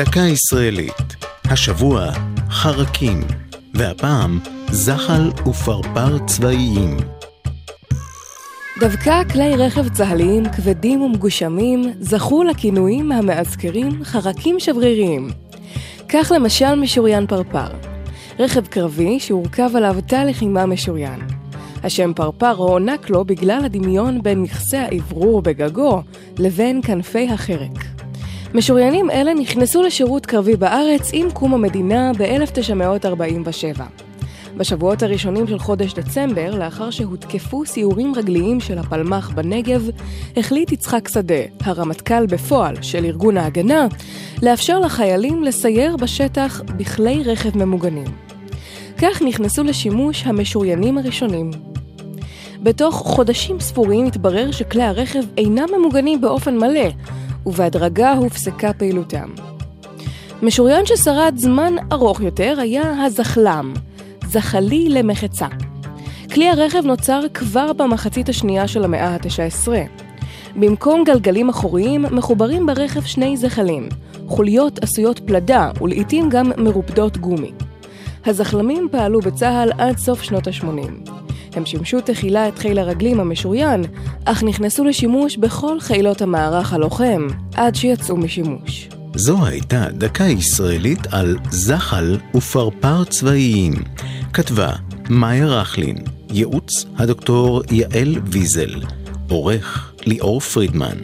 דקה ישראלית. השבוע חרקים, והפעם זחל ופרפר צבאיים. דווקא כלי רכב צה"ליים כבדים ומגושמים זכו לכינויים המאזכרים חרקים שבריריים. כך למשל משוריין פרפר, רכב קרבי שהורכב עליו תא לחימה משוריין. השם פרפר הוענק לו בגלל הדמיון בין מכסה האוורור בגגו לבין כנפי החרק. משוריינים אלה נכנסו לשירות קרבי בארץ עם קום המדינה ב-1947. בשבועות הראשונים של חודש דצמבר, לאחר שהותקפו סיורים רגליים של הפלמ"ח בנגב, החליט יצחק שדה, הרמטכ"ל בפועל של ארגון ההגנה, לאפשר לחיילים לסייר בשטח בכלי רכב ממוגנים. כך נכנסו לשימוש המשוריינים הראשונים. בתוך חודשים ספורים התברר שכלי הרכב אינם ממוגנים באופן מלא, ובהדרגה הופסקה פעילותם. משוריין ששרד זמן ארוך יותר היה הזחל"ם, זחלי למחצה. כלי הרכב נוצר כבר במחצית השנייה של המאה ה-19. במקום גלגלים אחוריים מחוברים ברכב שני זחלים, חוליות עשויות פלדה ולעיתים גם מרופדות גומי. הזחלמים פעלו בצה"ל עד סוף שנות ה-80. הם שימשו תחילה את חיל הרגלים המשוריין, אך נכנסו לשימוש בכל חילות המערך הלוחם, עד שיצאו משימוש. זו הייתה דקה ישראלית על זחל ופרפר צבאיים. כתבה מאיה רכלין, ייעוץ הדוקטור יעל ויזל, עורך ליאור פרידמן.